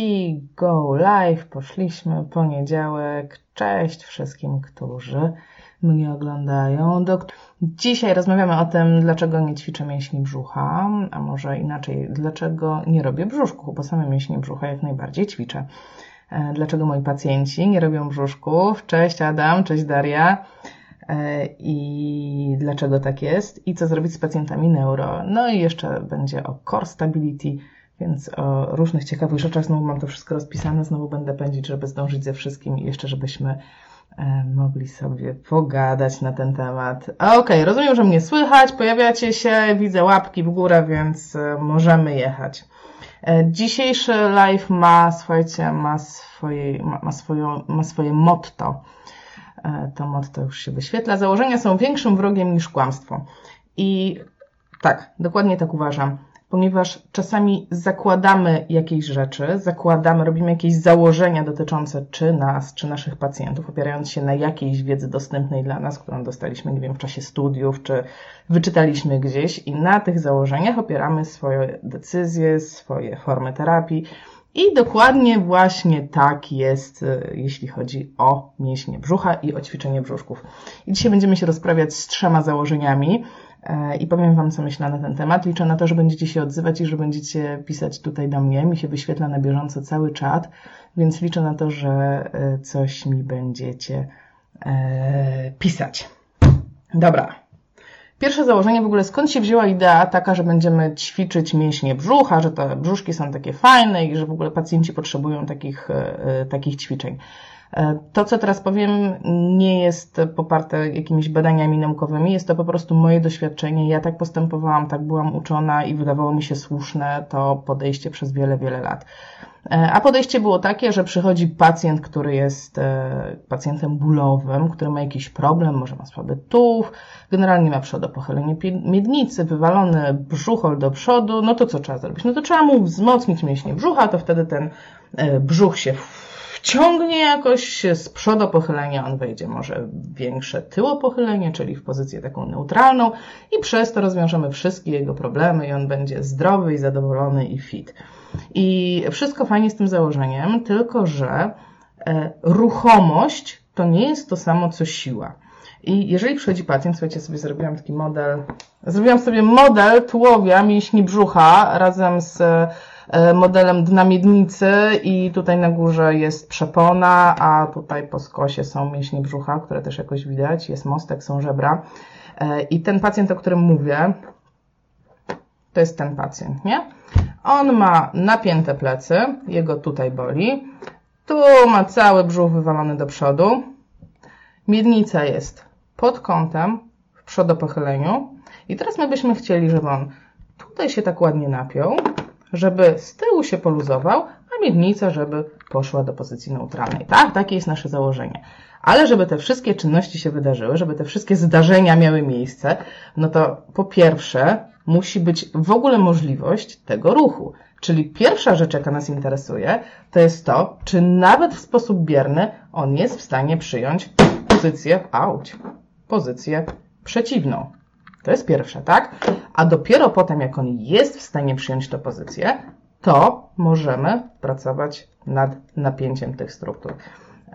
I go live, poszliśmy, poniedziałek. Cześć wszystkim, którzy mnie oglądają. Dzisiaj rozmawiamy o tym, dlaczego nie ćwiczę mięśni brzucha, a może inaczej, dlaczego nie robię brzuszków, bo same mięśnie brzucha jak najbardziej ćwiczę. E, dlaczego moi pacjenci nie robią brzuszków? Cześć Adam, cześć Daria. E, I dlaczego tak jest? I co zrobić z pacjentami neuro? No i jeszcze będzie o core stability, więc o różnych ciekawych rzeczach. Znowu mam to wszystko rozpisane, znowu będę pędzić, żeby zdążyć ze wszystkim i jeszcze, żebyśmy e, mogli sobie pogadać na ten temat. Okej, okay, rozumiem, że mnie słychać, pojawiacie się, widzę łapki w górę, więc e, możemy jechać. E, dzisiejszy live ma, słuchajcie, ma swoje, ma, swoją, ma swoje motto. To motto już się wyświetla. Założenia są większym wrogiem niż kłamstwo. I tak, dokładnie tak uważam ponieważ czasami zakładamy jakieś rzeczy, zakładamy, robimy jakieś założenia dotyczące czy nas, czy naszych pacjentów, opierając się na jakiejś wiedzy dostępnej dla nas, którą dostaliśmy, nie wiem, w czasie studiów, czy wyczytaliśmy gdzieś i na tych założeniach opieramy swoje decyzje, swoje formy terapii. I dokładnie właśnie tak jest, e, jeśli chodzi o mięśnie brzucha i o ćwiczenie brzuszków. I dzisiaj będziemy się rozprawiać z trzema założeniami, i powiem Wam, co myślę na ten temat. Liczę na to, że będziecie się odzywać i że będziecie pisać tutaj do mnie. Mi się wyświetla na bieżąco cały czat, więc liczę na to, że e, coś mi będziecie e, pisać. Dobra. Pierwsze założenie w ogóle, skąd się wzięła idea taka, że będziemy ćwiczyć mięśnie brzucha, że te brzuszki są takie fajne i że w ogóle pacjenci potrzebują takich, takich ćwiczeń. E, to, co teraz powiem, nie jest poparte jakimiś badaniami naukowymi, jest to po prostu moje doświadczenie. Ja tak postępowałam, tak byłam uczona i wydawało mi się słuszne to podejście przez wiele, wiele lat. E, a podejście było takie, że przychodzi pacjent, który jest e, pacjentem bólowym, który ma jakiś problem, może ma słaby tułów, generalnie ma przodopochylenie miednicy, wywalony brzuchol do przodu, no to co trzeba zrobić? No to trzeba mu wzmocnić mięśnie brzucha, to wtedy ten brzuch się wciągnie jakoś z przodu pochylenia, on wejdzie może większe tyło pochylenie, czyli w pozycję taką neutralną i przez to rozwiążemy wszystkie jego problemy i on będzie zdrowy i zadowolony i fit. I wszystko fajnie z tym założeniem, tylko że e, ruchomość to nie jest to samo co siła. I jeżeli przychodzi pacjent, słuchajcie, sobie zrobiłam taki model, zrobiłam sobie model tułowia mięśni brzucha razem z modelem dna miednicy i tutaj na górze jest przepona, a tutaj po skosie są mięśnie brzucha, które też jakoś widać, jest mostek, są żebra. E, I ten pacjent, o którym mówię, to jest ten pacjent, nie? On ma napięte plecy, jego tutaj boli. Tu ma cały brzuch wywalony do przodu. Miednica jest pod kątem, w przodopochyleniu. I teraz my byśmy chcieli, żeby on tutaj się tak ładnie napiął, żeby z tyłu się poluzował, a miednica, żeby poszła do pozycji neutralnej. Tak, takie jest nasze założenie. Ale żeby te wszystkie czynności się wydarzyły, żeby te wszystkie zdarzenia miały miejsce, no to po pierwsze musi być w ogóle możliwość tego ruchu. Czyli pierwsza rzecz, jaka nas interesuje, to jest to, czy nawet w sposób bierny on jest w stanie przyjąć pozycję, auć, pozycję przeciwną. To jest pierwsze, tak? A dopiero potem, jak on jest w stanie przyjąć tę pozycję, to możemy pracować nad napięciem tych struktur.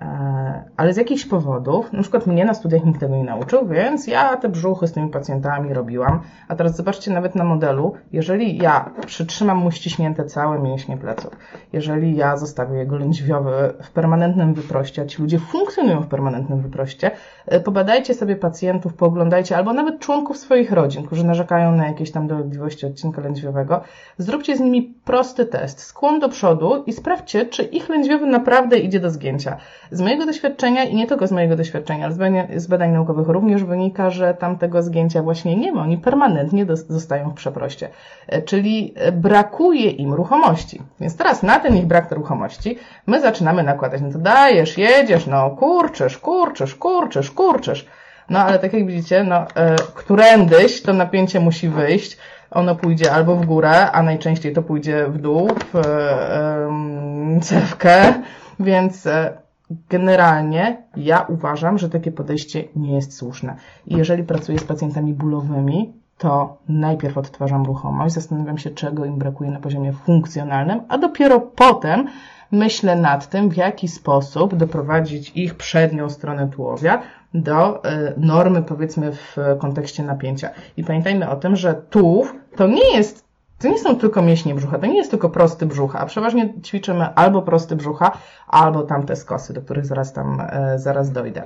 E, ale z jakichś powodów, na przykład mnie na studiach nikt tego nie nauczył, więc ja te brzuchy z tymi pacjentami robiłam. A teraz zobaczcie nawet na modelu, jeżeli ja przytrzymam mu ściśnięte całe mięśnie pleców, jeżeli ja zostawię jego lędźwiowy w permanentnym wyproście, a ci ludzie funkcjonują w permanentnym wyproście, e, pobadajcie sobie pacjentów, pooglądajcie, albo nawet członków swoich rodzin, którzy narzekają na jakieś tam dolegliwości odcinka lędźwiowego, zróbcie z nimi prosty test, skłon do przodu i sprawdźcie, czy ich lędźwiowy naprawdę idzie do zgięcia. Z mojego doświadczenia i nie tylko z mojego doświadczenia, ale z badań, z badań naukowych również wynika, że tam tego zgięcia właśnie nie ma. Oni permanentnie zostają w przeproście. E, czyli e, brakuje im ruchomości. Więc teraz na ten ich brak ruchomości my zaczynamy nakładać, no to dajesz, jedziesz, no kurczysz, kurczysz, kurczysz, kurczysz. No ale tak jak widzicie, no e, którędyś to napięcie musi wyjść, ono pójdzie albo w górę, a najczęściej to pójdzie w dół, w e, cewkę, więc e, Generalnie ja uważam, że takie podejście nie jest słuszne. I jeżeli pracuję z pacjentami bólowymi, to najpierw odtwarzam ruchomość, zastanawiam się, czego im brakuje na poziomie funkcjonalnym, a dopiero potem myślę nad tym, w jaki sposób doprowadzić ich przednią stronę tułowia do e, normy, powiedzmy, w kontekście napięcia. I pamiętajmy o tym, że tułów to nie jest to nie są tylko mięśnie brzucha, to nie jest tylko prosty brzucha, a przeważnie ćwiczymy albo prosty brzucha, albo tamte skosy, do których zaraz tam, e, zaraz dojdę.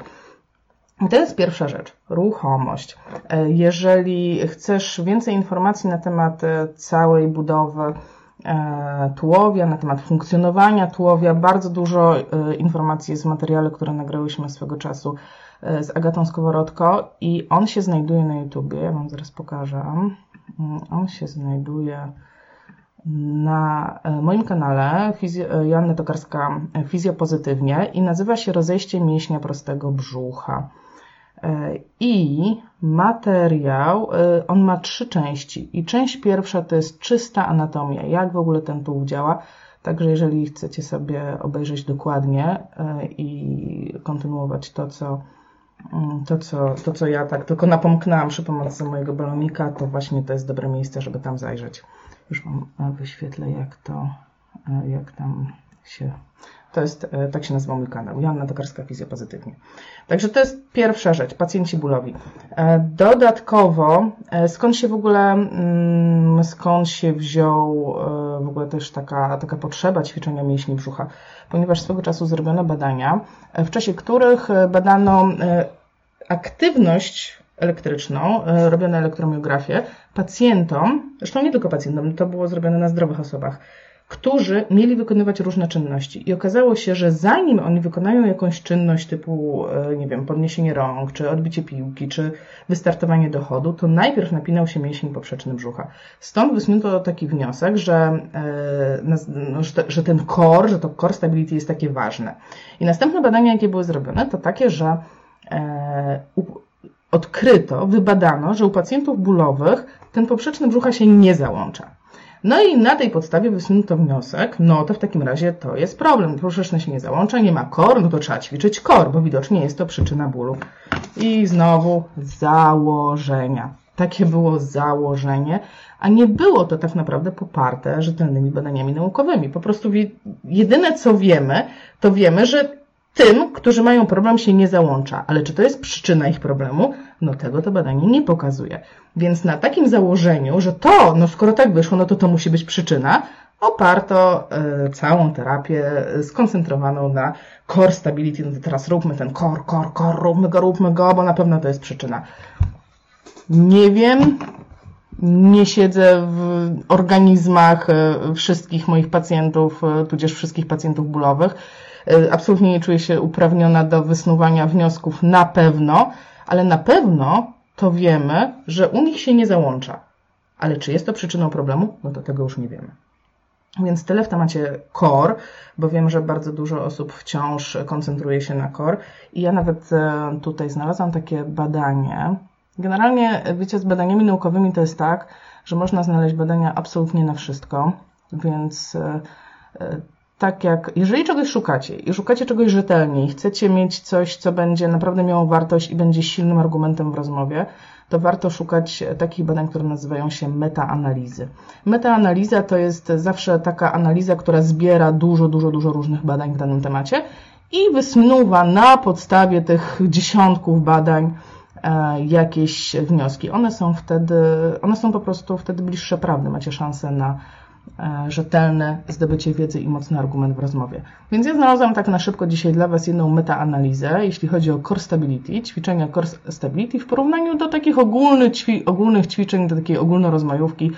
I to jest pierwsza rzecz, ruchomość. E, jeżeli chcesz więcej informacji na temat całej budowy tułowia, na temat funkcjonowania tułowia, bardzo dużo informacji jest w materiale, które nagrałyśmy swego czasu E, z Agatą Skoworodko i on się znajduje na YouTubie, ja Wam zaraz pokażę. Mm, on się znajduje na e, moim kanale e, Joanna Tokarska Fizjopozytywnie i nazywa się Rozejście mięśnia prostego brzucha. I materiał, on ma trzy części i część pierwsza to jest czysta anatomia, jak w ogóle ten tułów działa. Także jeżeli chcecie sobie obejrzeć dokładnie i kontynuować to, co to co, to, co ja tak tylko napomknęłam przy pomocy mojego balonika, to właśnie to jest dobre miejsce, żeby tam zajrzeć. Już Wam wyświetlę, jak to, jak tam się... To jest, e, tak się nazywa mój kanał, Joanna Tokarska Fizjopozytywnie. Także to jest pierwsza rzecz, pacjenci bólowi. Dodatkowo, skąd się w ogóle, mm, skąd się wziął w ogóle też taka, taka potrzeba ćwiczenia mięśni brzucha? Ponieważ swego czasu zrobiono badania, w czasie których badano aktywność elektryczną, e, robione elektromiografię pacjentom, zresztą nie tylko pacjentom, to było zrobione na zdrowych osobach, którzy mieli wykonywać różne czynności. I okazało się, że zanim oni wykonają jakąś czynność typu, e, nie wiem, podniesienie rąk, czy odbicie piłki, czy wystartowanie dochodu, to najpierw napinał się mięsień poprzeczny brzucha. Stąd wysnuto taki wniosek, że, e, no, że ten core, że to core stability jest takie ważne. I następne badania, jakie były zrobione, to takie, że E, odkryto, wybadano, że u pacjentów bólowych ten poprzeczny brzucha się nie załącza. No i na tej podstawie wysnuto wniosek, no to w takim razie to jest problem. Poprzeczny się nie załącza, nie ma kor, no to trzeba ćwiczyć kor, bo widocznie jest to przyczyna bólu. I znowu założenia. Takie było założenie, a nie było to tak naprawdę poparte rzetelnymi badaniami naukowymi. Po prostu jedyne co wiemy, to wiemy, że tym, którzy mają problem, się nie załącza. Ale czy to jest przyczyna ich problemu? No tego to badanie nie pokazuje. Więc na takim założeniu, że to, no skoro tak wyszło, no to to musi być przyczyna, oparto y, całą terapię skoncentrowaną na core stability. No teraz róbmy ten core, core, core, róbmy go, róbmy go, bo na pewno to jest przyczyna. Nie wiem, nie siedzę w organizmach y, wszystkich moich pacjentów, tudzież wszystkich pacjentów bólowych E, absolutnie nie czuję się uprawniona do wysnuwania wniosków na pewno, ale na pewno to wiemy, że u nich się nie załącza. Ale czy jest to przyczyną problemu? No to tego już nie wiemy. Więc tyle w temacie core, bo wiem, że bardzo dużo osób wciąż koncentruje się na core. I ja nawet e, tutaj znalazłam takie badanie. Generalnie, wiecie, z badaniami naukowymi to jest tak, że można znaleźć badania absolutnie na wszystko, więc e, tak jak, jeżeli czegoś szukacie i szukacie czegoś rzetelnie i chcecie mieć coś, co będzie naprawdę miało wartość i będzie silnym argumentem w rozmowie, to warto szukać takich badań, które nazywają się metaanalizy. Metaanaliza to jest zawsze taka analiza, która zbiera dużo, dużo, dużo różnych badań w danym temacie i wysnuwa na podstawie tych dziesiątków badań e, jakieś wnioski. One są wtedy, one są po prostu wtedy bliższe prawdy. Macie szansę na rzetelne zdobycie wiedzy i mocny argument w rozmowie. Więc ja znalazłam tak na szybko dzisiaj dla Was jedną metaanalizę, jeśli chodzi o core stability, ćwiczenia core stability w porównaniu do takich ogólnych, ćwi ogólnych ćwiczeń, do takiej ogólnorozmajówki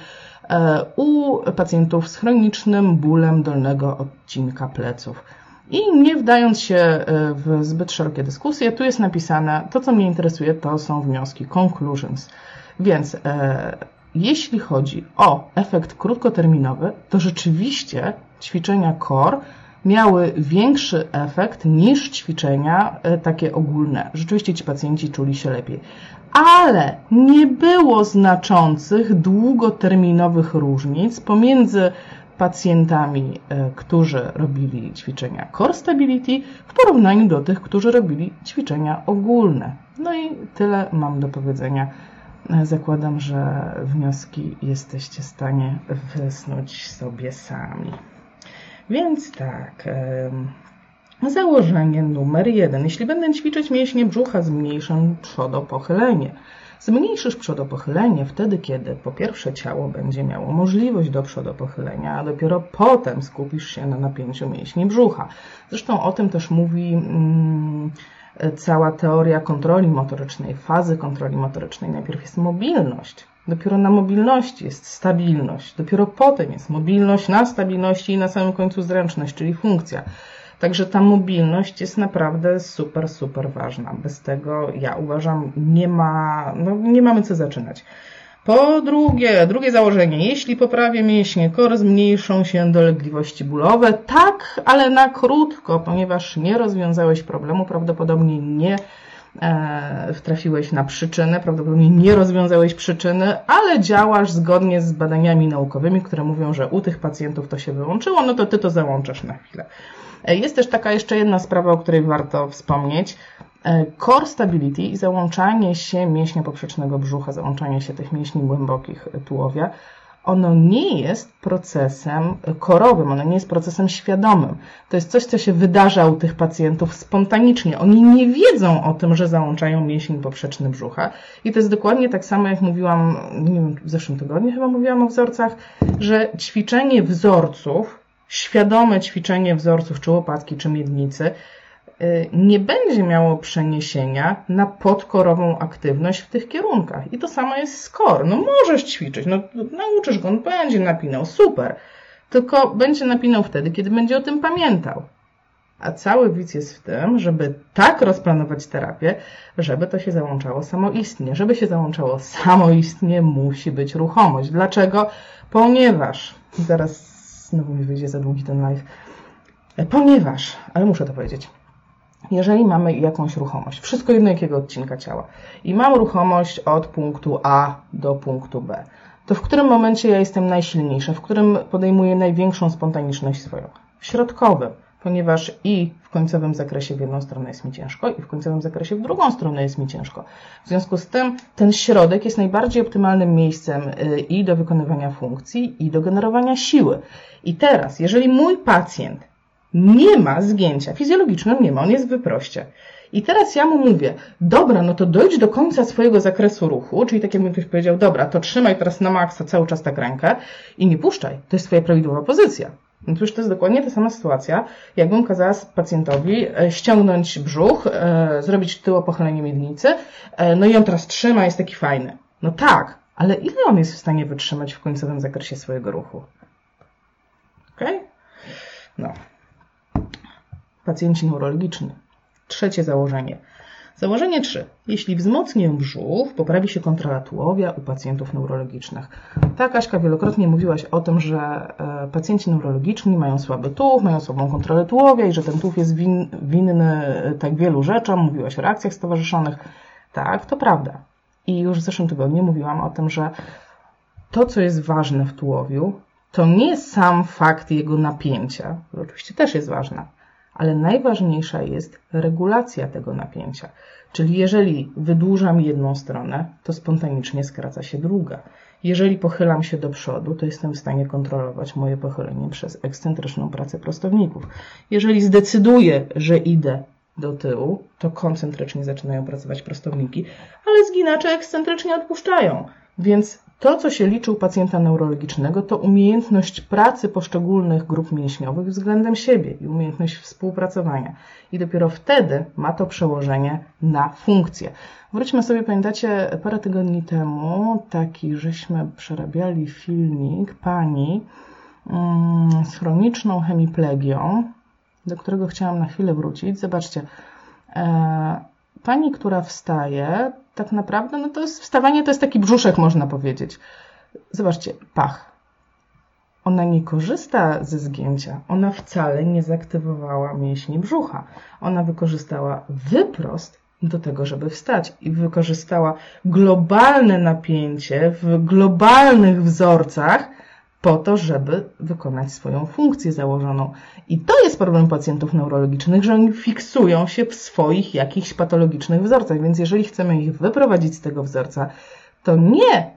e, u pacjentów z chronicznym bólem dolnego odcinka pleców. I nie wdając się e, w zbyt szerokie dyskusje, tu jest napisane, to co mnie interesuje, to są wnioski, conclusions. Więc jeśli chodzi o efekt krótkoterminowy, to rzeczywiście ćwiczenia core miały większy efekt niż ćwiczenia e, takie ogólne. Rzeczywiście ci pacjenci czuli się lepiej. Ale nie było znaczących długoterminowych różnic pomiędzy pacjentami, e, którzy robili ćwiczenia Core Stability w porównaniu do tych, którzy robili ćwiczenia ogólne. No i tyle mam do powiedzenia Zakładam, że wnioski jesteście w stanie wysnuć sobie sami. Więc tak, założenie numer jeden. Jeśli będę ćwiczyć mięśnie brzucha, zmniejszę przodopochylenie. Zmniejszysz przodopochylenie wtedy, kiedy po pierwsze ciało będzie miało możliwość do przodopochylenia, a dopiero potem skupisz się na napięciu mięśni brzucha. Zresztą o tym też mówi mm, cała teoria kontroli motorycznej, fazy kontroli motorycznej. Najpierw jest mobilność, dopiero na mobilności jest stabilność, dopiero potem jest mobilność na stabilności i na samym końcu zręczność, czyli funkcja. Także ta mobilność jest naprawdę super, super ważna. Bez tego, ja uważam, nie ma, no nie mamy co zaczynać. Po drugie, drugie założenie, jeśli poprawię mięśnie kor, zmniejszą się dolegliwości bólowe. Tak, ale na krótko, ponieważ nie rozwiązałeś problemu, prawdopodobnie nie e, trafiłeś na przyczynę, prawdopodobnie nie rozwiązałeś przyczyny, ale działasz zgodnie z badaniami naukowymi, które mówią, że u tych pacjentów to się wyłączyło, no to ty to załączasz na chwilę. E, jest też taka jeszcze jedna sprawa, o której warto wspomnieć. E, core stability i załączanie się mięśnia poprzecznego brzucha, załączanie się tych mięśni głębokich tułowia, ono nie jest procesem korowym, ono nie jest procesem świadomym. To jest coś, co się wydarza u tych pacjentów spontanicznie. Oni nie wiedzą o tym, że załączają mięsień poprzeczny brzucha. I to jest dokładnie tak samo, jak mówiłam, nie wiem, w zeszłym tygodniu chyba mówiłam o wzorcach, że ćwiczenie wzorców, świadome ćwiczenie wzorców czy łopatki, czy miednicy, Y, nie będzie miało przeniesienia na podkorową aktywność w tych kierunkach. I to samo jest z kor. No możesz ćwiczyć, no nauczysz go, on będzie napinał, super. Tylko będzie napinał wtedy, kiedy będzie o tym pamiętał. A cały widz jest w tym, żeby tak rozplanować terapię, żeby to się załączało samoistnie. Żeby się załączało samoistnie, musi być ruchomość. Dlaczego? Ponieważ, zaraz znowu mi wyjdzie za długi ten live, ponieważ, ale muszę to powiedzieć, jeżeli mamy jakąś ruchomość, wszystko jedno jakiego odcinka ciała, i mam ruchomość od punktu A do punktu B, to w którym momencie ja jestem najsilniejsza, w którym podejmuję największą spontaniczność swoją? W środkowym, ponieważ i w końcowym zakresie w jedną stronę jest mi ciężko, i w końcowym zakresie w drugą stronę jest mi ciężko. W związku z tym ten środek jest najbardziej optymalnym miejscem y, i do wykonywania funkcji, i do generowania siły. I teraz, jeżeli mój pacjent nie ma zgięcia. Fizjologicznego nie ma, on jest w wyproście. I teraz ja mu mówię, dobra, no to dojdź do końca swojego zakresu ruchu, czyli tak jakby ktoś powiedział, dobra, to trzymaj teraz na maksa cały czas tak rękę i nie puszczaj. To jest twoja prawidłowa pozycja. No to już to jest dokładnie ta sama sytuacja, jakbym kazała pacjentowi e, ściągnąć brzuch, e, zrobić tyło pochylenie miednicy, e, no i on teraz trzyma, jest taki fajny. No tak, ale ile on jest w stanie wytrzymać w końcowym zakresie swojego ruchu? Okej? No pacjenci neurologiczni. Trzecie założenie. Założenie 3. Jeśli wzmocnię brzuch, poprawi się kontrola tułowia u pacjentów neurologicznych. Tak, Aśka, wielokrotnie mówiłaś o tym, że e, pacjenci neurologiczni mają słaby tułów, mają słabą kontrolę tułowia i że ten tułów jest win, winny e, tak wielu rzeczom. Mówiłaś o reakcjach stowarzyszonych. Tak, to prawda. I już w zeszłym tygodniu mówiłam o tym, że to, co jest ważne w tułowiu, to nie sam fakt jego napięcia, oczywiście też jest ważne, ale najważniejsza jest regulacja tego napięcia. Czyli jeżeli wydłużam jedną stronę, to spontanicznie skraca się druga. Jeżeli pochylam się do przodu, to jestem w stanie kontrolować moje pochylenie przez ekscentryczną pracę prostowników. Jeżeli zdecyduję, że idę do tyłu, to koncentrycznie zaczynają pracować prostowniki, ale zginacze ekscentrycznie odpuszczają. Więc to, co się liczy u pacjenta neurologicznego, to umiejętność pracy poszczególnych grup mięśniowych względem siebie i umiejętność współpracowania. I dopiero wtedy ma to przełożenie na funkcję. Wróćmy sobie, pamiętacie, parę tygodni temu taki, żeśmy przerabiali filmik pani mm, z chroniczną hemiplegią, do którego chciałam na chwilę wrócić. Zobaczcie, e, pani, która wstaje, tak naprawdę, no to jest wstawanie to jest taki brzuszek, można powiedzieć. Zobaczcie, pach. Ona nie korzysta ze zgięcia. Ona wcale nie zaktywowała mięśni brzucha. Ona wykorzystała wyprost do tego, żeby wstać i wykorzystała globalne napięcie w globalnych wzorcach, po to, żeby wykonać swoją funkcję założoną. I to jest problem pacjentów neurologicznych, że oni fiksują się w swoich jakichś patologicznych wzorcach, więc jeżeli chcemy ich wyprowadzić z tego wzorca, to nie,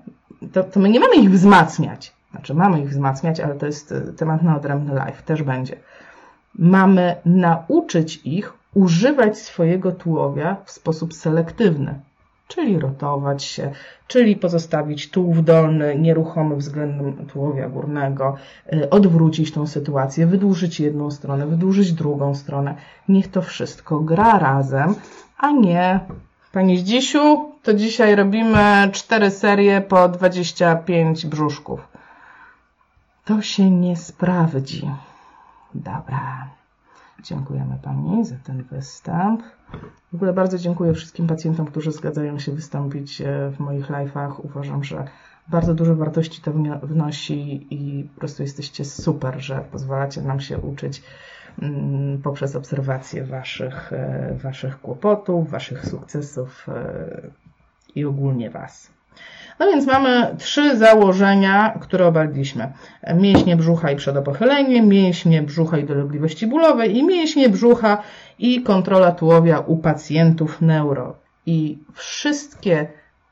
to, to my nie mamy ich wzmacniać. Znaczy, mamy ich wzmacniać, ale to jest y, temat na odrębny live, też będzie. Mamy nauczyć ich używać swojego tułowia w sposób selektywny, czyli rotować się, czyli pozostawić tułów dolny nieruchomy względem tułowia górnego, y, odwrócić tą sytuację, wydłużyć jedną stronę, wydłużyć drugą stronę. Niech to wszystko gra razem, a nie Pani Zdzisiu, to dzisiaj robimy cztery serie po 25 brzuszków. To się nie sprawdzi. Dobra. Dziękujemy Pani za ten występ. W ogóle bardzo dziękuję wszystkim pacjentom, którzy zgadzają się wystąpić e, w moich live'ach. Uważam, że bardzo dużo wartości to wnosi i po prostu jesteście super, że pozwalacie nam się uczyć mm, poprzez obserwację waszych, e, waszych kłopotów, waszych sukcesów e, i ogólnie Was. No więc mamy trzy założenia, które obaliliśmy. Mięśnie brzucha i przedopochylenie, mięśnie brzucha i dolegliwości bólowe i mięśnie brzucha i kontrola tułowia u pacjentów neuro. I wszystkie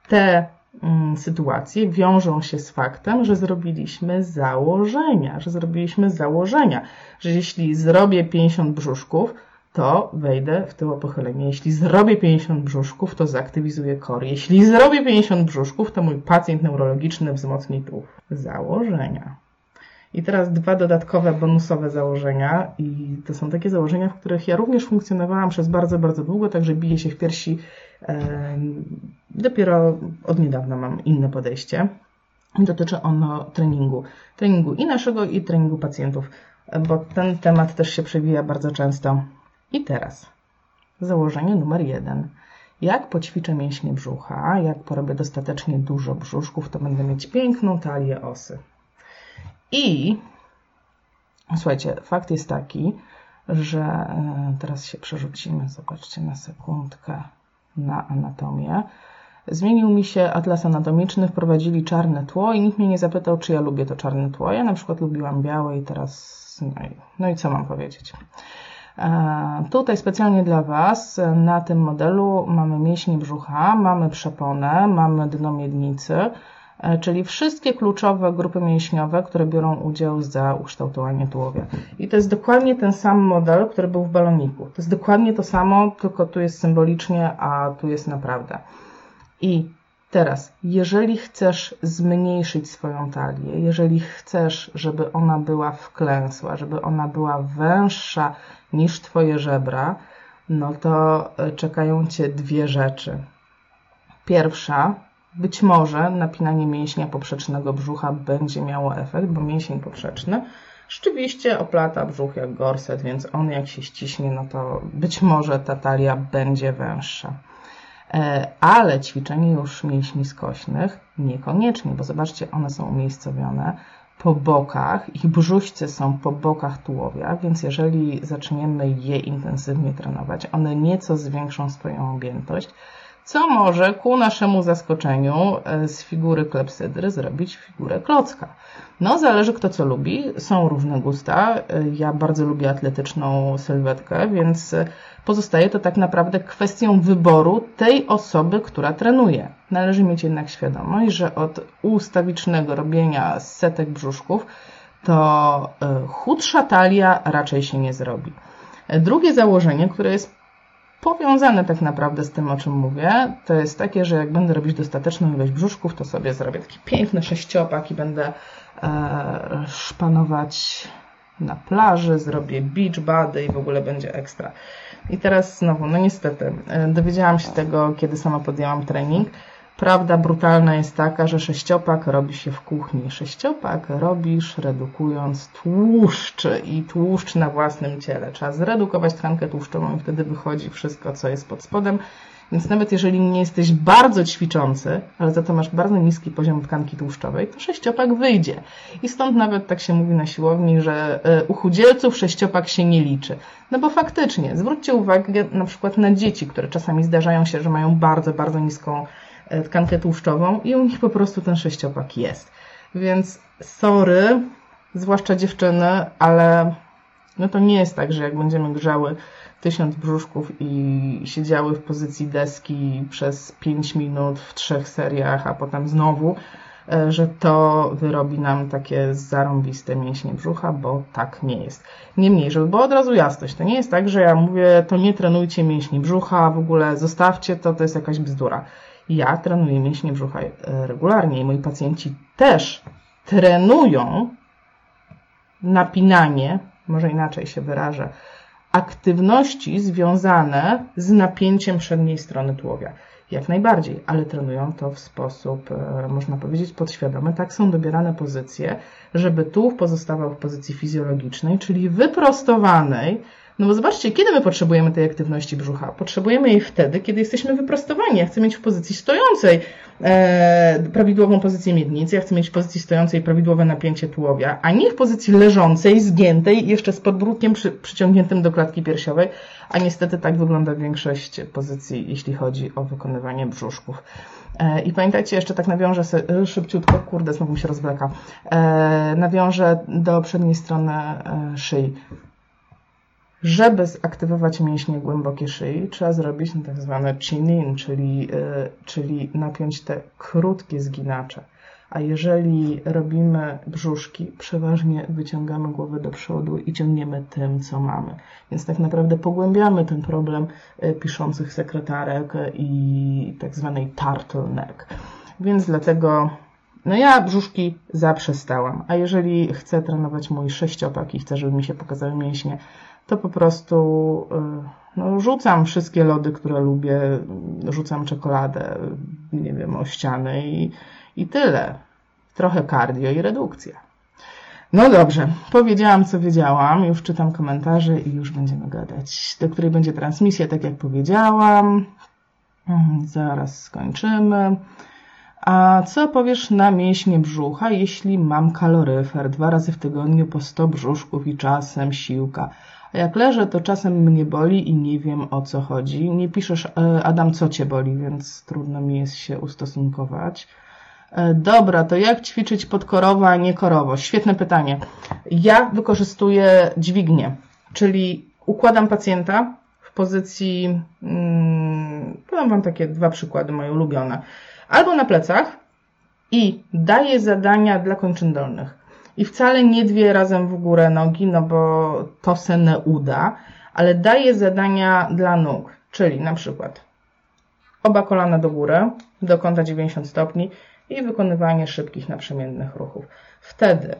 te mm, sytuacje wiążą się z faktem, że zrobiliśmy założenia, że zrobiliśmy założenia, że jeśli zrobię 50 brzuszków, to wejdę w tyło pochylenie. Jeśli zrobię 50 brzuszków, to zaktywizuję kor. Jeśli zrobię 50 brzuszków, to mój pacjent neurologiczny wzmocni tułów. Założenia. I teraz dwa dodatkowe, bonusowe założenia. I to są takie założenia, w których ja również funkcjonowałam przez bardzo, bardzo długo, także biję się w piersi. Dopiero od niedawna mam inne podejście. Dotyczy ono treningu. Treningu i naszego, i treningu pacjentów, bo ten temat też się przewija bardzo często i teraz założenie numer jeden. Jak poćwiczę mięśnie brzucha, jak porobię dostatecznie dużo brzuszków, to będę mieć piękną talię osy. I słuchajcie, fakt jest taki, że e, teraz się przerzucimy, zobaczcie na sekundkę na anatomię. Zmienił mi się atlas anatomiczny, wprowadzili czarne tło i nikt mnie nie zapytał, czy ja lubię to czarne tło. Ja na przykład lubiłam białe i teraz, no i, no i co mam powiedzieć. E, tutaj specjalnie dla Was na tym modelu mamy mięśnie brzucha, mamy przeponę, mamy dno miednicy, e, czyli wszystkie kluczowe grupy mięśniowe, które biorą udział za ukształtowanie tułowia. I to jest dokładnie ten sam model, który był w baloniku. To jest dokładnie to samo, tylko tu jest symbolicznie, a tu jest naprawdę. I Teraz, jeżeli chcesz zmniejszyć swoją talię, jeżeli chcesz, żeby ona była wklęsła, żeby ona była węższa niż Twoje żebra, no to e, czekają Cię dwie rzeczy. Pierwsza, być może napinanie mięśnia poprzecznego brzucha będzie miało efekt, bo mięsień poprzeczny rzeczywiście oplata brzuch jak gorset, więc on jak się ściśnie, no to być może ta talia będzie węższa. E, ale ćwiczenie już mięśni skośnych niekoniecznie, bo zobaczcie, one są umiejscowione po bokach, ich brzuśce są po bokach tułowia, więc jeżeli zaczniemy je intensywnie trenować, one nieco zwiększą swoją objętość, co może ku naszemu zaskoczeniu e, z figury klepsydry zrobić figurę klocka. No, zależy kto co lubi. Są różne gusta. E, ja bardzo lubię atletyczną sylwetkę, więc pozostaje to tak naprawdę kwestią wyboru tej osoby, która trenuje. Należy mieć jednak świadomość, że od ustawicznego robienia setek brzuszków to e, chudsza talia raczej się nie zrobi. Drugie założenie, które jest powiązane tak naprawdę z tym, o czym mówię, to jest takie, że jak będę robić dostateczną ilość brzuszków, to sobie zrobię taki piękny sześciopak i będę e, szpanować na plaży, zrobię beach body i w ogóle będzie ekstra. I teraz znowu, no niestety, e, dowiedziałam się tego, kiedy sama podjęłam trening. Prawda brutalna jest taka, że sześciopak robi się w kuchni. Sześciopak robisz redukując tłuszcz i tłuszcz na własnym ciele. Trzeba zredukować tkankę tłuszczową i wtedy wychodzi wszystko, co jest pod spodem. Więc nawet jeżeli nie jesteś bardzo ćwiczący, ale za to masz bardzo niski poziom tkanki tłuszczowej, to sześciopak wyjdzie. I stąd nawet tak się mówi na siłowni, że e, u chudzielców sześciopak się nie liczy. No bo faktycznie, zwróćcie uwagę na przykład na dzieci, które czasami zdarzają się, że mają bardzo, bardzo niską tkankę tłuszczową i u nich po prostu ten sześciopak jest. Więc sorry, zwłaszcza dziewczyny, ale No to nie jest tak, że jak będziemy grzały tysiąc brzuszków i siedziały w pozycji deski przez 5 minut w trzech seriach, a potem znowu, e, że to wyrobi nam takie zarąbiste mięśnie brzucha, bo tak nie jest. Niemniej, żeby była od razu jasność, to nie jest tak, że ja mówię, to nie trenujcie mięśni brzucha, w ogóle zostawcie to, to jest jakaś bzdura. Ja trenuję mięśnie brzucha e, regularnie i moi pacjenci też trenują napinanie, może inaczej się wyrażę, aktywności związane z napięciem przedniej strony tułowia. Jak najbardziej, ale trenują to w sposób, e, można powiedzieć, podświadomy. Tak są dobierane pozycje, żeby tułów pozostawał w pozycji fizjologicznej, czyli wyprostowanej, no bo zobaczcie, kiedy my potrzebujemy tej aktywności brzucha? Potrzebujemy jej wtedy, kiedy jesteśmy wyprostowani. Ja chcę mieć w pozycji stojącej e, prawidłową pozycję miednicy, ja chcę mieć w pozycji stojącej prawidłowe napięcie tułowia, a nie w pozycji leżącej, zgiętej, jeszcze z podbródkiem przy, przyciągniętym do klatki piersiowej, a niestety tak wygląda większość pozycji, jeśli chodzi o wykonywanie brzuszków. E, I pamiętajcie, jeszcze tak nawiążę sobie, szybciutko, kurde, znowu mi się rozwleka, e, nawiążę do przedniej strony e, szyi. Żeby zaktywować mięśnie głębokie szyi, trzeba zrobić tak zwane chin-in, czyli, e, czyli napiąć te krótkie zginacze. A jeżeli robimy brzuszki, przeważnie wyciągamy głowę do przodu i ciągniemy tym, co mamy. Więc tak naprawdę pogłębiamy ten problem e, piszących sekretarek i tak zwanej turtleneck. Więc dlatego no ja brzuszki zaprzestałam. A jeżeli chcę trenować mój sześciopak i chcę, żeby mi się pokazały mięśnie, to po prostu y, no, rzucam wszystkie lody, które lubię, rzucam czekoladę, nie wiem, o ściany i, i tyle. Trochę cardio i redukcja. No dobrze, powiedziałam co wiedziałam, już czytam komentarze i już będziemy gadać. Do której będzie transmisja, tak jak powiedziałam. Mhm, zaraz skończymy. A co powiesz na mięśnie brzucha, jeśli mam kaloryfer dwa razy w tygodniu po 100 brzuszków i czasem siłka? Jak leżę, to czasem mnie boli i nie wiem o co chodzi. Nie piszesz, e, Adam, co cię boli, więc trudno mi jest się ustosunkować. E, dobra, to jak ćwiczyć podkorowo, a nie korowo? Świetne pytanie. Ja wykorzystuję dźwignię, czyli układam pacjenta w pozycji, hmm, podam Wam takie dwa przykłady moje ulubione. Albo na plecach i daję zadania dla kończyn dolnych. I wcale nie dwie razem w górę nogi, no bo to se nie uda, ale daję zadania dla nóg, czyli na przykład oba kolana do góry, do kąta 90 stopni i wykonywanie szybkich, naprzemiennych ruchów. Wtedy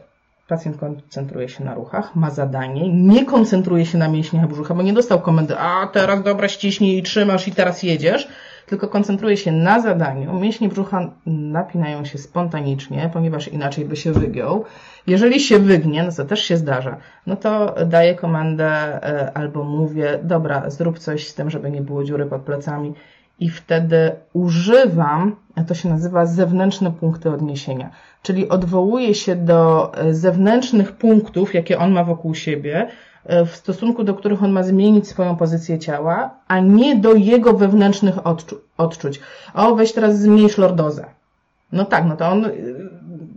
pacjent koncentruje się na ruchach, ma zadanie, nie koncentruje się na mięśniach brzucha, bo nie dostał komendy, a teraz dobra ściśnij i trzymasz i teraz jedziesz, tylko koncentruje się na zadaniu. Mięśnie brzucha napinają się spontanicznie, ponieważ inaczej by się wygiął. Jeżeli się wygnie, no to też się zdarza, no to daję komendę e, albo mówię, dobra, zrób coś z tym, żeby nie było dziury pod plecami i wtedy używam, to się nazywa zewnętrzne punkty odniesienia, czyli odwołuję się do e, zewnętrznych punktów, jakie on ma wokół siebie, E, w stosunku do których on ma zmienić swoją pozycję ciała, a nie do jego wewnętrznych odczu odczuć. O, weź teraz zmniejsz lordozę. No tak, no to on, y,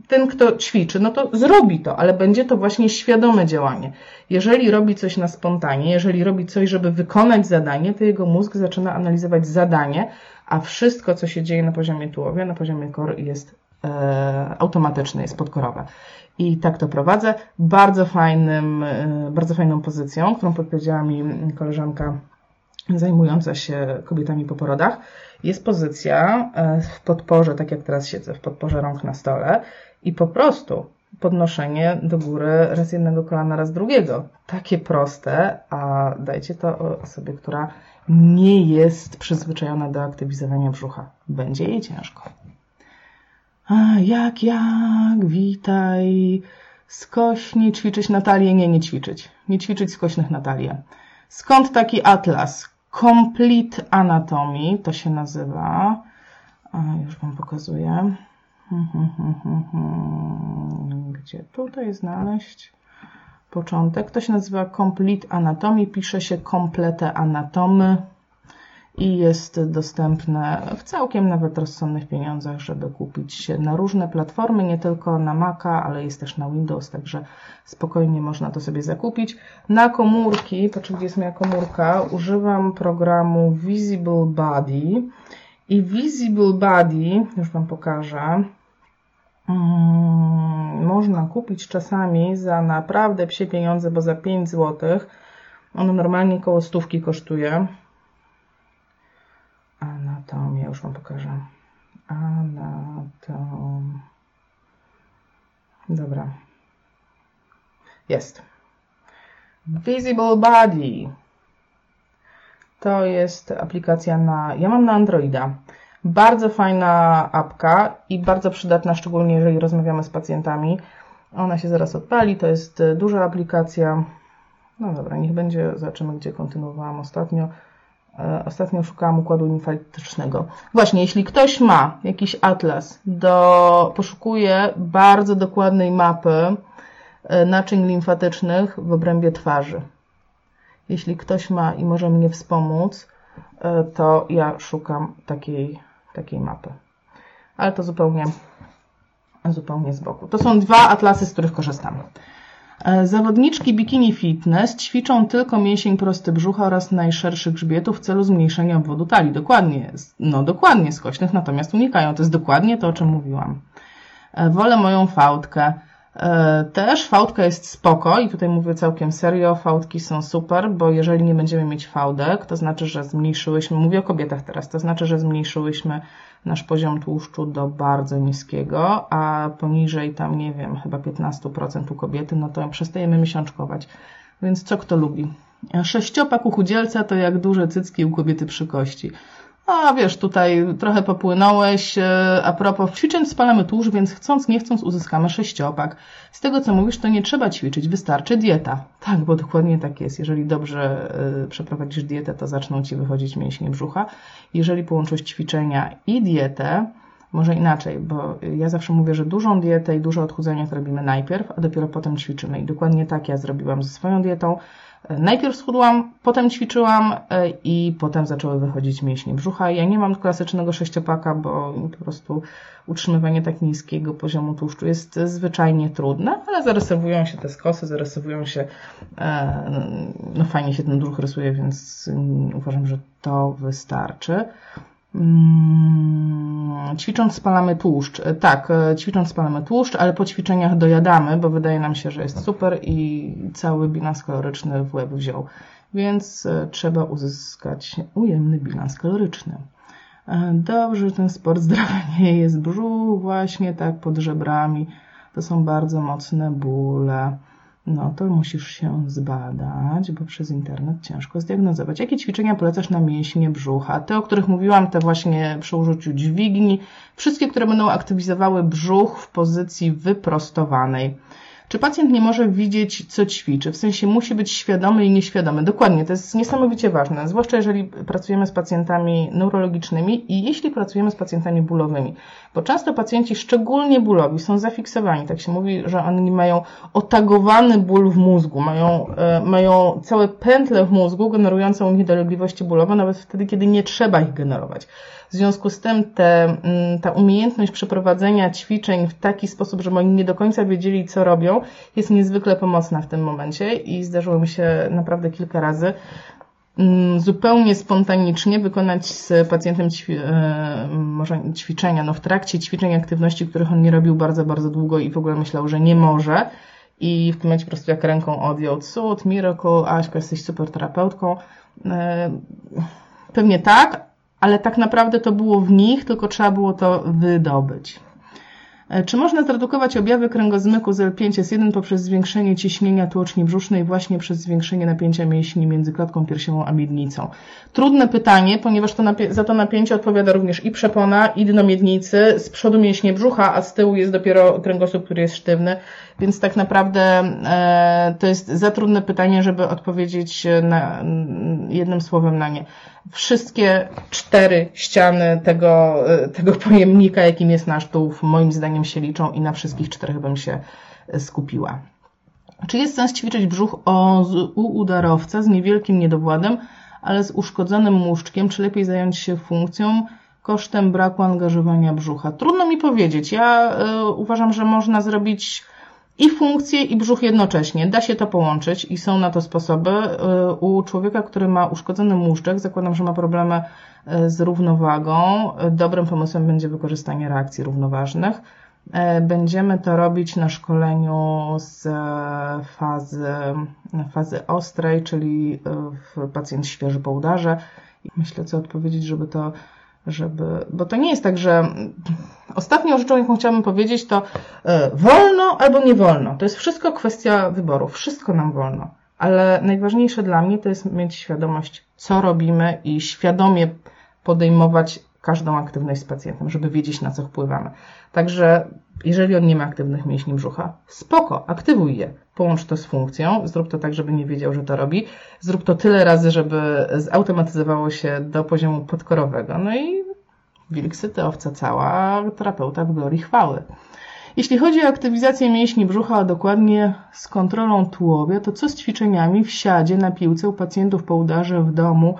ten kto ćwiczy, no to zrobi to, ale będzie to właśnie świadome działanie. Jeżeli robi coś na spontanie, jeżeli robi coś, żeby wykonać zadanie, to jego mózg zaczyna analizować zadanie, a wszystko, co się dzieje na poziomie tułowia, na poziomie kor jest e, automatyczne, jest podkorowe. I tak to prowadzę. Bardzo fajnym, e, bardzo fajną pozycją, którą podpowiedziała mi koleżanka zajmująca się kobietami po porodach, jest pozycja e, w podporze, tak jak teraz siedzę, w podporze rąk na stole i po prostu podnoszenie do góry raz jednego kolana, raz drugiego. Takie proste, a dajcie to osobie, która nie jest przyzwyczajona do aktywizowania brzucha. Będzie jej ciężko. A, jak, jak, witaj. Skośni ćwiczyć Natalię? Nie, nie ćwiczyć. Nie ćwiczyć skośnych Natalię. Skąd taki atlas? Complete Anatomy to się nazywa. A, już Wam pokazuję. Gdzie tutaj znaleźć początek? To się nazywa Complete Anatomy. Pisze się komplete anatomy i jest dostępne w całkiem nawet rozsądnych pieniądzach, żeby kupić się na różne platformy, nie tylko na Maca, ale jest też na Windows, także spokojnie można to sobie zakupić. Na komórki, patrzę gdzie jest moja komórka, używam programu Visible Body i Visible Body, już Wam pokażę, Hmm, można kupić czasami za naprawdę psie pieniądze, bo za 5 zł. Ono normalnie koło stówki kosztuje. Anatomię już Wam pokażę. Anatom. Dobra. Jest. Visible Body. To jest aplikacja na. Ja mam na Androida. Bardzo fajna apka i bardzo przydatna, szczególnie jeżeli rozmawiamy z pacjentami. Ona się zaraz odpali, to jest e, duża aplikacja. No dobra, niech będzie, zobaczymy gdzie kontynuowałam ostatnio. E, ostatnio szukałam układu limfatycznego. Właśnie, jeśli ktoś ma jakiś atlas, do, poszukuje bardzo dokładnej mapy e, naczyń limfatycznych w obrębie twarzy. Jeśli ktoś ma i może mnie wspomóc, to ja szukam takiej takiej mapy. Ale to zupełnie, zupełnie z boku. To są dwa atlasy, z których korzystam. E, zawodniczki bikini fitness ćwiczą tylko mięsień prosty brzucha oraz najszerszy grzbietu w celu zmniejszenia obwodu talii. Dokładnie, no dokładnie skośnych, natomiast unikają. To jest dokładnie to, o czym mówiłam. E, wolę moją fałdkę. E, też fałdka jest spoko i tutaj mówię całkiem serio, fałdki są super, bo jeżeli nie będziemy mieć fałdek, to znaczy, że zmniejszyłyśmy, mówię o kobietach teraz, to znaczy, że zmniejszyłyśmy nasz poziom tłuszczu do bardzo niskiego, a poniżej tam, nie wiem, chyba 15% u kobiety, no to przestajemy miesiączkować. Więc co kto lubi? Sześciopak u chudzielca to jak duże cycki u kobiety przy kości. A wiesz, tutaj trochę popłynąłeś. E, a propos, ćwiczeń spalamy tłuszcz, więc chcąc, nie chcąc uzyskamy sześciopak. Z tego, co mówisz, to nie trzeba ćwiczyć, wystarczy dieta. Tak, bo dokładnie tak jest. Jeżeli dobrze e, przeprowadzisz dietę, to zaczną Ci wychodzić mięśnie brzucha. Jeżeli połączysz ćwiczenia i dietę, może inaczej, bo ja zawsze mówię, że dużą dietę i duże odchudzanie to robimy najpierw, a dopiero potem ćwiczymy. I dokładnie tak ja zrobiłam ze swoją dietą. Najpierw schudłam, potem ćwiczyłam e, i potem zaczęły wychodzić mięśnie brzucha. Ja nie mam klasycznego sześciopaka, bo po prostu utrzymywanie tak niskiego poziomu tłuszczu jest zwyczajnie trudne, ale zarysowują się te skosy, zarysowują się, e, no fajnie się ten brzuch rysuje, więc uważam, że to wystarczy. Mm, ćwicząc spalamy tłuszcz. E, tak, e, ćwicząc spalamy tłuszcz, ale po ćwiczeniach dojadamy, bo wydaje nam się, że jest super i cały bilans kaloryczny w łeb wziął. Więc e, trzeba uzyskać ujemny bilans kaloryczny. Dobrze, ten sport zdrowy nie jest. Brzuch właśnie tak pod żebrami. To są bardzo mocne bóle no to musisz się zbadać, bo przez internet ciężko zdiagnozować. Jakie ćwiczenia polecasz na mięśnie brzucha? Te, o których mówiłam, te właśnie przy użyciu dźwigni, wszystkie, które będą aktywizowały brzuch w pozycji wyprostowanej. Czy pacjent nie może widzieć, co ćwiczy? W sensie musi być świadomy i nieświadomy. Dokładnie, to jest niesamowicie ważne, zwłaszcza jeżeli pracujemy z pacjentami neurologicznymi i jeśli pracujemy z pacjentami bólowymi. Bo często pacjenci, szczególnie bólowi, są zafiksowani. Tak się mówi, że oni mają otagowany ból w mózgu, mają, e, mają całe pętle w mózgu generujące u nich dolegliwości bólowe, nawet wtedy, kiedy nie trzeba ich generować. W związku z tym te, mm, ta umiejętność przeprowadzenia ćwiczeń w taki sposób, żeby oni nie do końca wiedzieli, co robią, jest niezwykle pomocna w tym momencie i zdarzyło mi się naprawdę kilka razy mm, zupełnie spontanicznie wykonać z pacjentem ćwi e, może ćwiczenia, no w trakcie ćwiczeń aktywności, których on nie robił bardzo, bardzo długo i w ogóle myślał, że nie może. I w tym momencie po prostu jak ręką odjął, cud, miracle, Aśka, jesteś super terapeutką. E, pewnie tak, ale tak naprawdę to było w nich, tylko trzeba było to wydobyć. E, czy można zredukować objawy kręgozmyku z L5S1 poprzez zwiększenie ciśnienia tłoczni brzusznej właśnie przez zwiększenie napięcia mięśni między klatką piersiową a miednicą? Trudne pytanie, ponieważ to za to napięcie odpowiada również i przepona, i dno miednicy, z przodu mięśnie brzucha, a z tyłu jest dopiero kręgosłup, który jest sztywny, więc tak naprawdę e, to jest za trudne pytanie, żeby odpowiedzieć na, jednym słowem na nie wszystkie cztery ściany tego, tego pojemnika, jakim jest nasz tułów, moim zdaniem się liczą i na wszystkich czterech bym się skupiła. Czy jest sens ćwiczyć brzuch o, u udarowca z niewielkim niedowładem, ale z uszkodzonym muszczkiem, czy lepiej zająć się funkcją kosztem braku angażowania brzucha? Trudno mi powiedzieć. Ja y, uważam, że można zrobić i funkcję, i brzuch jednocześnie. Da się to połączyć i są na to sposoby. Y, u człowieka, który ma uszkodzony muszczek, zakładam, że ma problemy y, z równowagą, dobrym pomysłem będzie wykorzystanie reakcji równoważnych. E, będziemy to robić na szkoleniu z fazy, fazy ostrej, czyli pacjent świeży po udarze. Myślę, co odpowiedzieć, żeby to żeby, bo to nie jest tak, że ostatnią rzeczą, jaką chciałabym powiedzieć, to e, wolno albo nie wolno. To jest wszystko kwestia wyboru. Wszystko nam wolno. Ale najważniejsze dla mnie to jest mieć świadomość, co robimy i świadomie podejmować każdą aktywność z pacjentem, żeby wiedzieć, na co wpływamy. Także jeżeli on nie ma aktywnych mięśni brzucha, spoko, aktywuj je. Połącz to z funkcją, zrób to tak, żeby nie wiedział, że to robi. Zrób to tyle razy, żeby zautomatyzowało się do poziomu podkorowego. No i wilk syty, owca cała, terapeuta w glorii chwały. Jeśli chodzi o aktywizację mięśni brzucha, a dokładnie z kontrolą tułowia, to co z ćwiczeniami w siadzie na piłce u pacjentów po udarze w domu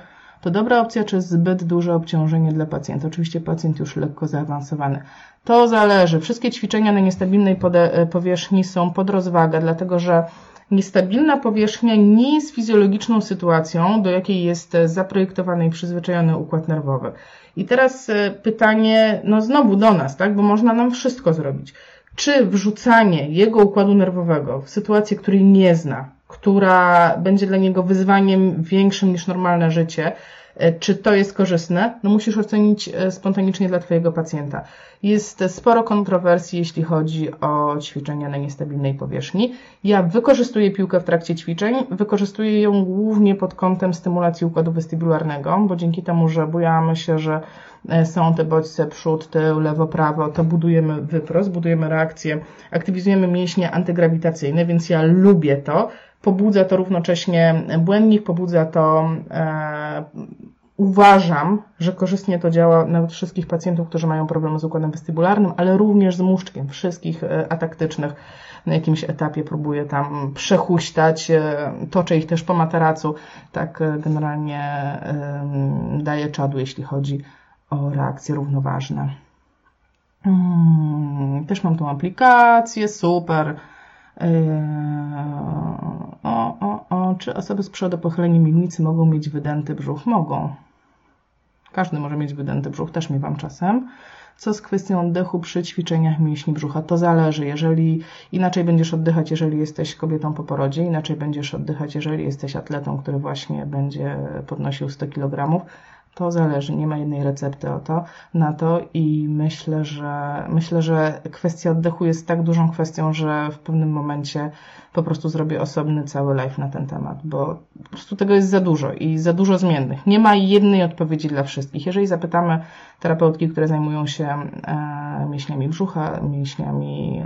to dobra opcja, czy zbyt duże obciążenie dla pacjenta. Oczywiście pacjent już lekko zaawansowany. To zależy. Wszystkie ćwiczenia na niestabilnej e, powierzchni są pod rozwagę, dlatego że niestabilna powierzchnia nie jest fizjologiczną sytuacją, do jakiej jest zaprojektowany i przyzwyczajony układ nerwowy. I teraz e, pytanie, no znowu do nas, tak, bo można nam wszystko zrobić. Czy wrzucanie jego układu nerwowego w sytuację, której nie zna, która będzie dla niego wyzwaniem większym niż normalne życie, e, czy to jest korzystne? No musisz ocenić e, spontanicznie dla Twojego pacjenta. Jest sporo kontrowersji, jeśli chodzi o ćwiczenia na niestabilnej powierzchni. Ja wykorzystuję piłkę w trakcie ćwiczeń, wykorzystuję ją głównie pod kątem stymulacji układu westybularnego, bo dzięki temu, że bujamy się, że e, są te bodźce przód, tył, lewo, prawo, to budujemy wyprost, budujemy reakcję, aktywizujemy mięśnie antygrawitacyjne, więc ja lubię to pobudza to równocześnie błędnik, pobudza to, e, uważam, że korzystnie to działa na wszystkich pacjentów, którzy mają problemy z układem westybularnym, ale również z muszczkiem, wszystkich e, ataktycznych na jakimś etapie próbuję tam przechuśtać, e, toczę ich też po materacu, tak e, generalnie daję czadu, jeśli chodzi o reakcje równoważne. Hmm, też mam tą aplikację, super. O, o, o, czy osoby z przodopochylenia miednicy mogą mieć wydęty brzuch? Mogą. Każdy może mieć wydęty brzuch, też miewam czasem. Co z kwestią oddechu przy ćwiczeniach mięśni brzucha? To zależy. Jeżeli inaczej będziesz oddychać, jeżeli jesteś kobietą po porodzie, inaczej będziesz oddychać, jeżeli jesteś atletą, który właśnie będzie podnosił 100 kg, to zależy, nie ma jednej recepty o to, na to i myślę, że myślę, że kwestia oddechu jest tak dużą kwestią, że w pewnym momencie po prostu zrobię osobny cały live na ten temat, bo po prostu tego jest za dużo i za dużo zmiennych. Nie ma jednej odpowiedzi dla wszystkich. Jeżeli zapytamy terapeutki, które zajmują się e, mięśniami brzucha, mięśniami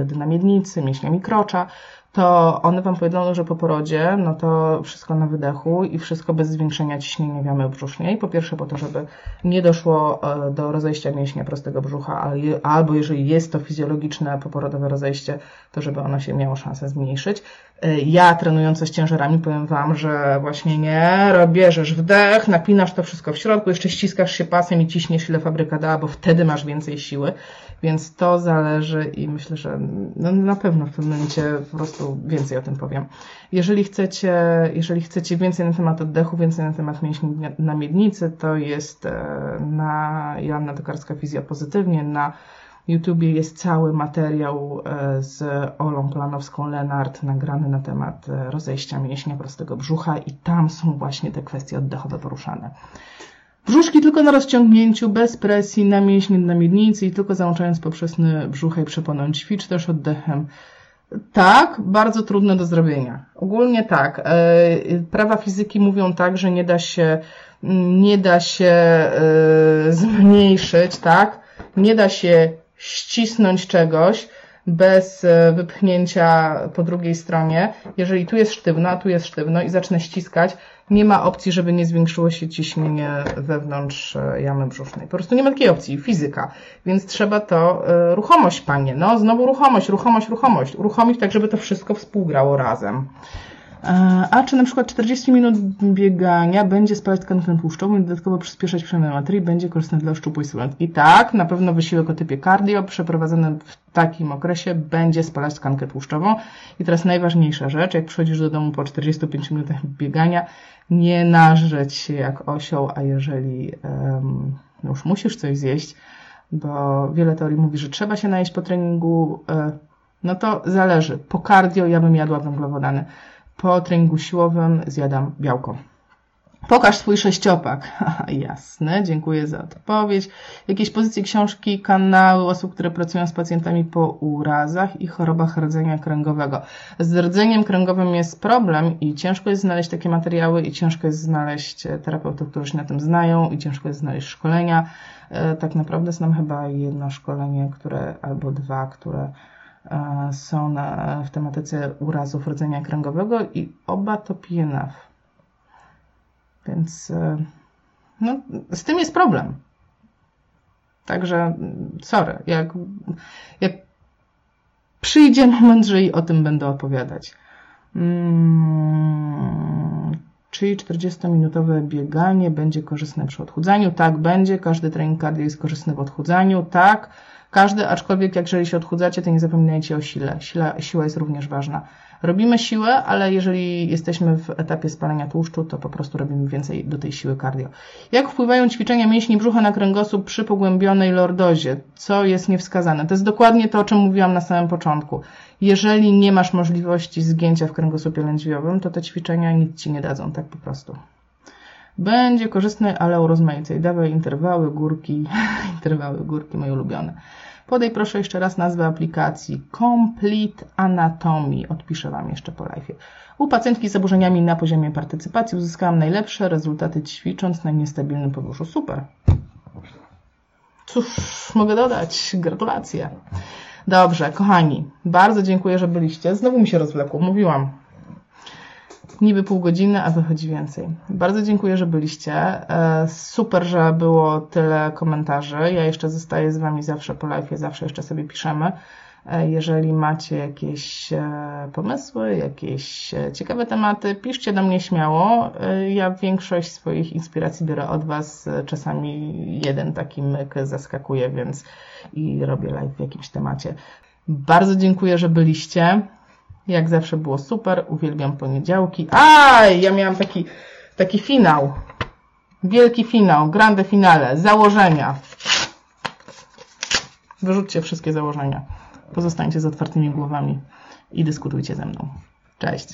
e, dna miednicy, mięśniami krocza, to one Wam powiedzą, że po porodzie, no to wszystko na wydechu i wszystko bez zwiększenia ciśnienia w jamy brzusznej. Po pierwsze po to, żeby nie doszło e, do rozejścia mięśnia prostego brzucha, albo jeżeli jest to fizjologiczne poporodowe rozejście, to żeby ono się miało szansę zmniejszyć. E, ja trenująca z ciężarami powiem Wam, że właśnie nie, bierzesz wdech, napinasz to wszystko w środku, jeszcze ściskasz się pasem i ciśniesz ile fabryka dała, bo wtedy masz więcej siły. Więc to zależy i myślę, że no na pewno w pewnym momencie po prostu więcej o tym powiem. Jeżeli chcecie, jeżeli chcecie więcej na temat oddechu, więcej na temat mięśni na miednicy, to jest e, na Joanna Tokarska Fizja Pozytywnie, na YouTubie jest cały materiał e, z Olą Planowską-Lenart nagrany na temat e, rozejścia mięśnia prostego brzucha i tam są właśnie te kwestie oddechowe poruszane. Brzuszki tylko na rozciągnięciu, bez presji, na mięśnie na miednicy i tylko załączając poprzesny brzucha i przeponą. Ćwicz też oddechem. Tak, bardzo trudne do zrobienia. Ogólnie tak. E, prawa fizyki mówią tak, że nie da się, nie da się zmniejszyć, tak? Nie da się ścisnąć czegoś, bez e, wypchnięcia po drugiej stronie. Jeżeli tu jest sztywno, a tu jest sztywno i zacznę ściskać, nie ma opcji, żeby nie zwiększyło się ciśnienie wewnątrz e, jamy brzusznej. Po prostu nie ma takiej opcji, fizyka. Więc trzeba to, e, ruchomość panie, no znowu ruchomość, ruchomość, ruchomość. Uruchomić tak, żeby to wszystko współgrało razem. A czy na przykład 40 minut biegania będzie spalać tkankę tłuszczową i dodatkowo przyspieszać przemianę materii, będzie korzystne dla szczupłej sylwetki? Tak, na pewno wysiłek o typie cardio przeprowadzony w takim okresie będzie spalać tkankę tłuszczową. I teraz najważniejsza rzecz, jak przychodzisz do domu po 45 minutach biegania, nie nażreć się jak osioł, a jeżeli um, już musisz coś zjeść, bo wiele teorii mówi, że trzeba się najeść po treningu, e, no to zależy. Po cardio ja bym jadła węglowodany po treningu siłowym zjadam białko. Pokaż swój sześciopak. Jasne, dziękuję za odpowiedź. Jakieś pozycje książki, kanały osób, które pracują z pacjentami po urazach i chorobach rdzenia kręgowego. Z rdzeniem kręgowym jest problem i ciężko jest znaleźć takie materiały i ciężko jest znaleźć terapeutów, którzy się na tym znają i ciężko jest znaleźć szkolenia. E, tak naprawdę znam chyba jedno szkolenie, które, albo dwa, które E, są na, w tematyce urazów rdzenia kręgowego i oba to PNF. Więc e, no, z tym jest problem. Także sorry, jak, jak przyjdzie moment, że i o tym będę opowiadać. Hmm, czyli 40-minutowe bieganie będzie korzystne przy odchudzaniu? Tak, będzie. Każdy trening cardio jest korzystny w odchudzaniu. Tak. Każdy, aczkolwiek jak jeżeli się odchudzacie, to nie zapominajcie o sile. Sila, siła jest również ważna. Robimy siłę, ale jeżeli jesteśmy w etapie spalania tłuszczu, to po prostu robimy więcej do tej siły cardio. Jak wpływają ćwiczenia mięśni brzucha na kręgosłup przy pogłębionej lordozie? Co jest niewskazane? To jest dokładnie to, o czym mówiłam na samym początku. Jeżeli nie masz możliwości zgięcia w kręgosłupie lędźwiowym, to te ćwiczenia nic Ci nie dadzą, tak po prostu. Będzie korzystne, ale urozmaicaj. Dawaj interwały, górki, interwały, górki, moje ulubione. Podaj proszę jeszcze raz nazwę aplikacji Complete Anatomy. Odpiszę Wam jeszcze po live. U pacjentki z zaburzeniami na poziomie partycypacji uzyskałam najlepsze rezultaty ćwicząc na niestabilnym podłożu. Super. Cóż, mogę dodać. Gratulacje. Dobrze, kochani, bardzo dziękuję, że byliście. Znowu mi się rozwlekło, mówiłam niby pół godziny, a wychodzi więcej. Bardzo dziękuję, że byliście. E, super, że było tyle komentarzy. Ja jeszcze zostaję z Wami zawsze po live, zawsze jeszcze sobie piszemy. E, jeżeli macie jakieś e, pomysły, jakieś ciekawe tematy, piszcie do mnie śmiało. Ja większość swoich inspiracji biorę od Was. Czasami jeden taki myk zaskakuje, więc i robię live w jakimś temacie. Bardzo dziękuję, że byliście. Jak zawsze było super, uwielbiam poniedziałki. Aj, ja miałam taki, taki finał. Wielki finał, grande finale, założenia. Wyrzućcie wszystkie założenia. Pozostańcie z otwartymi głowami i dyskutujcie ze mną. Cześć.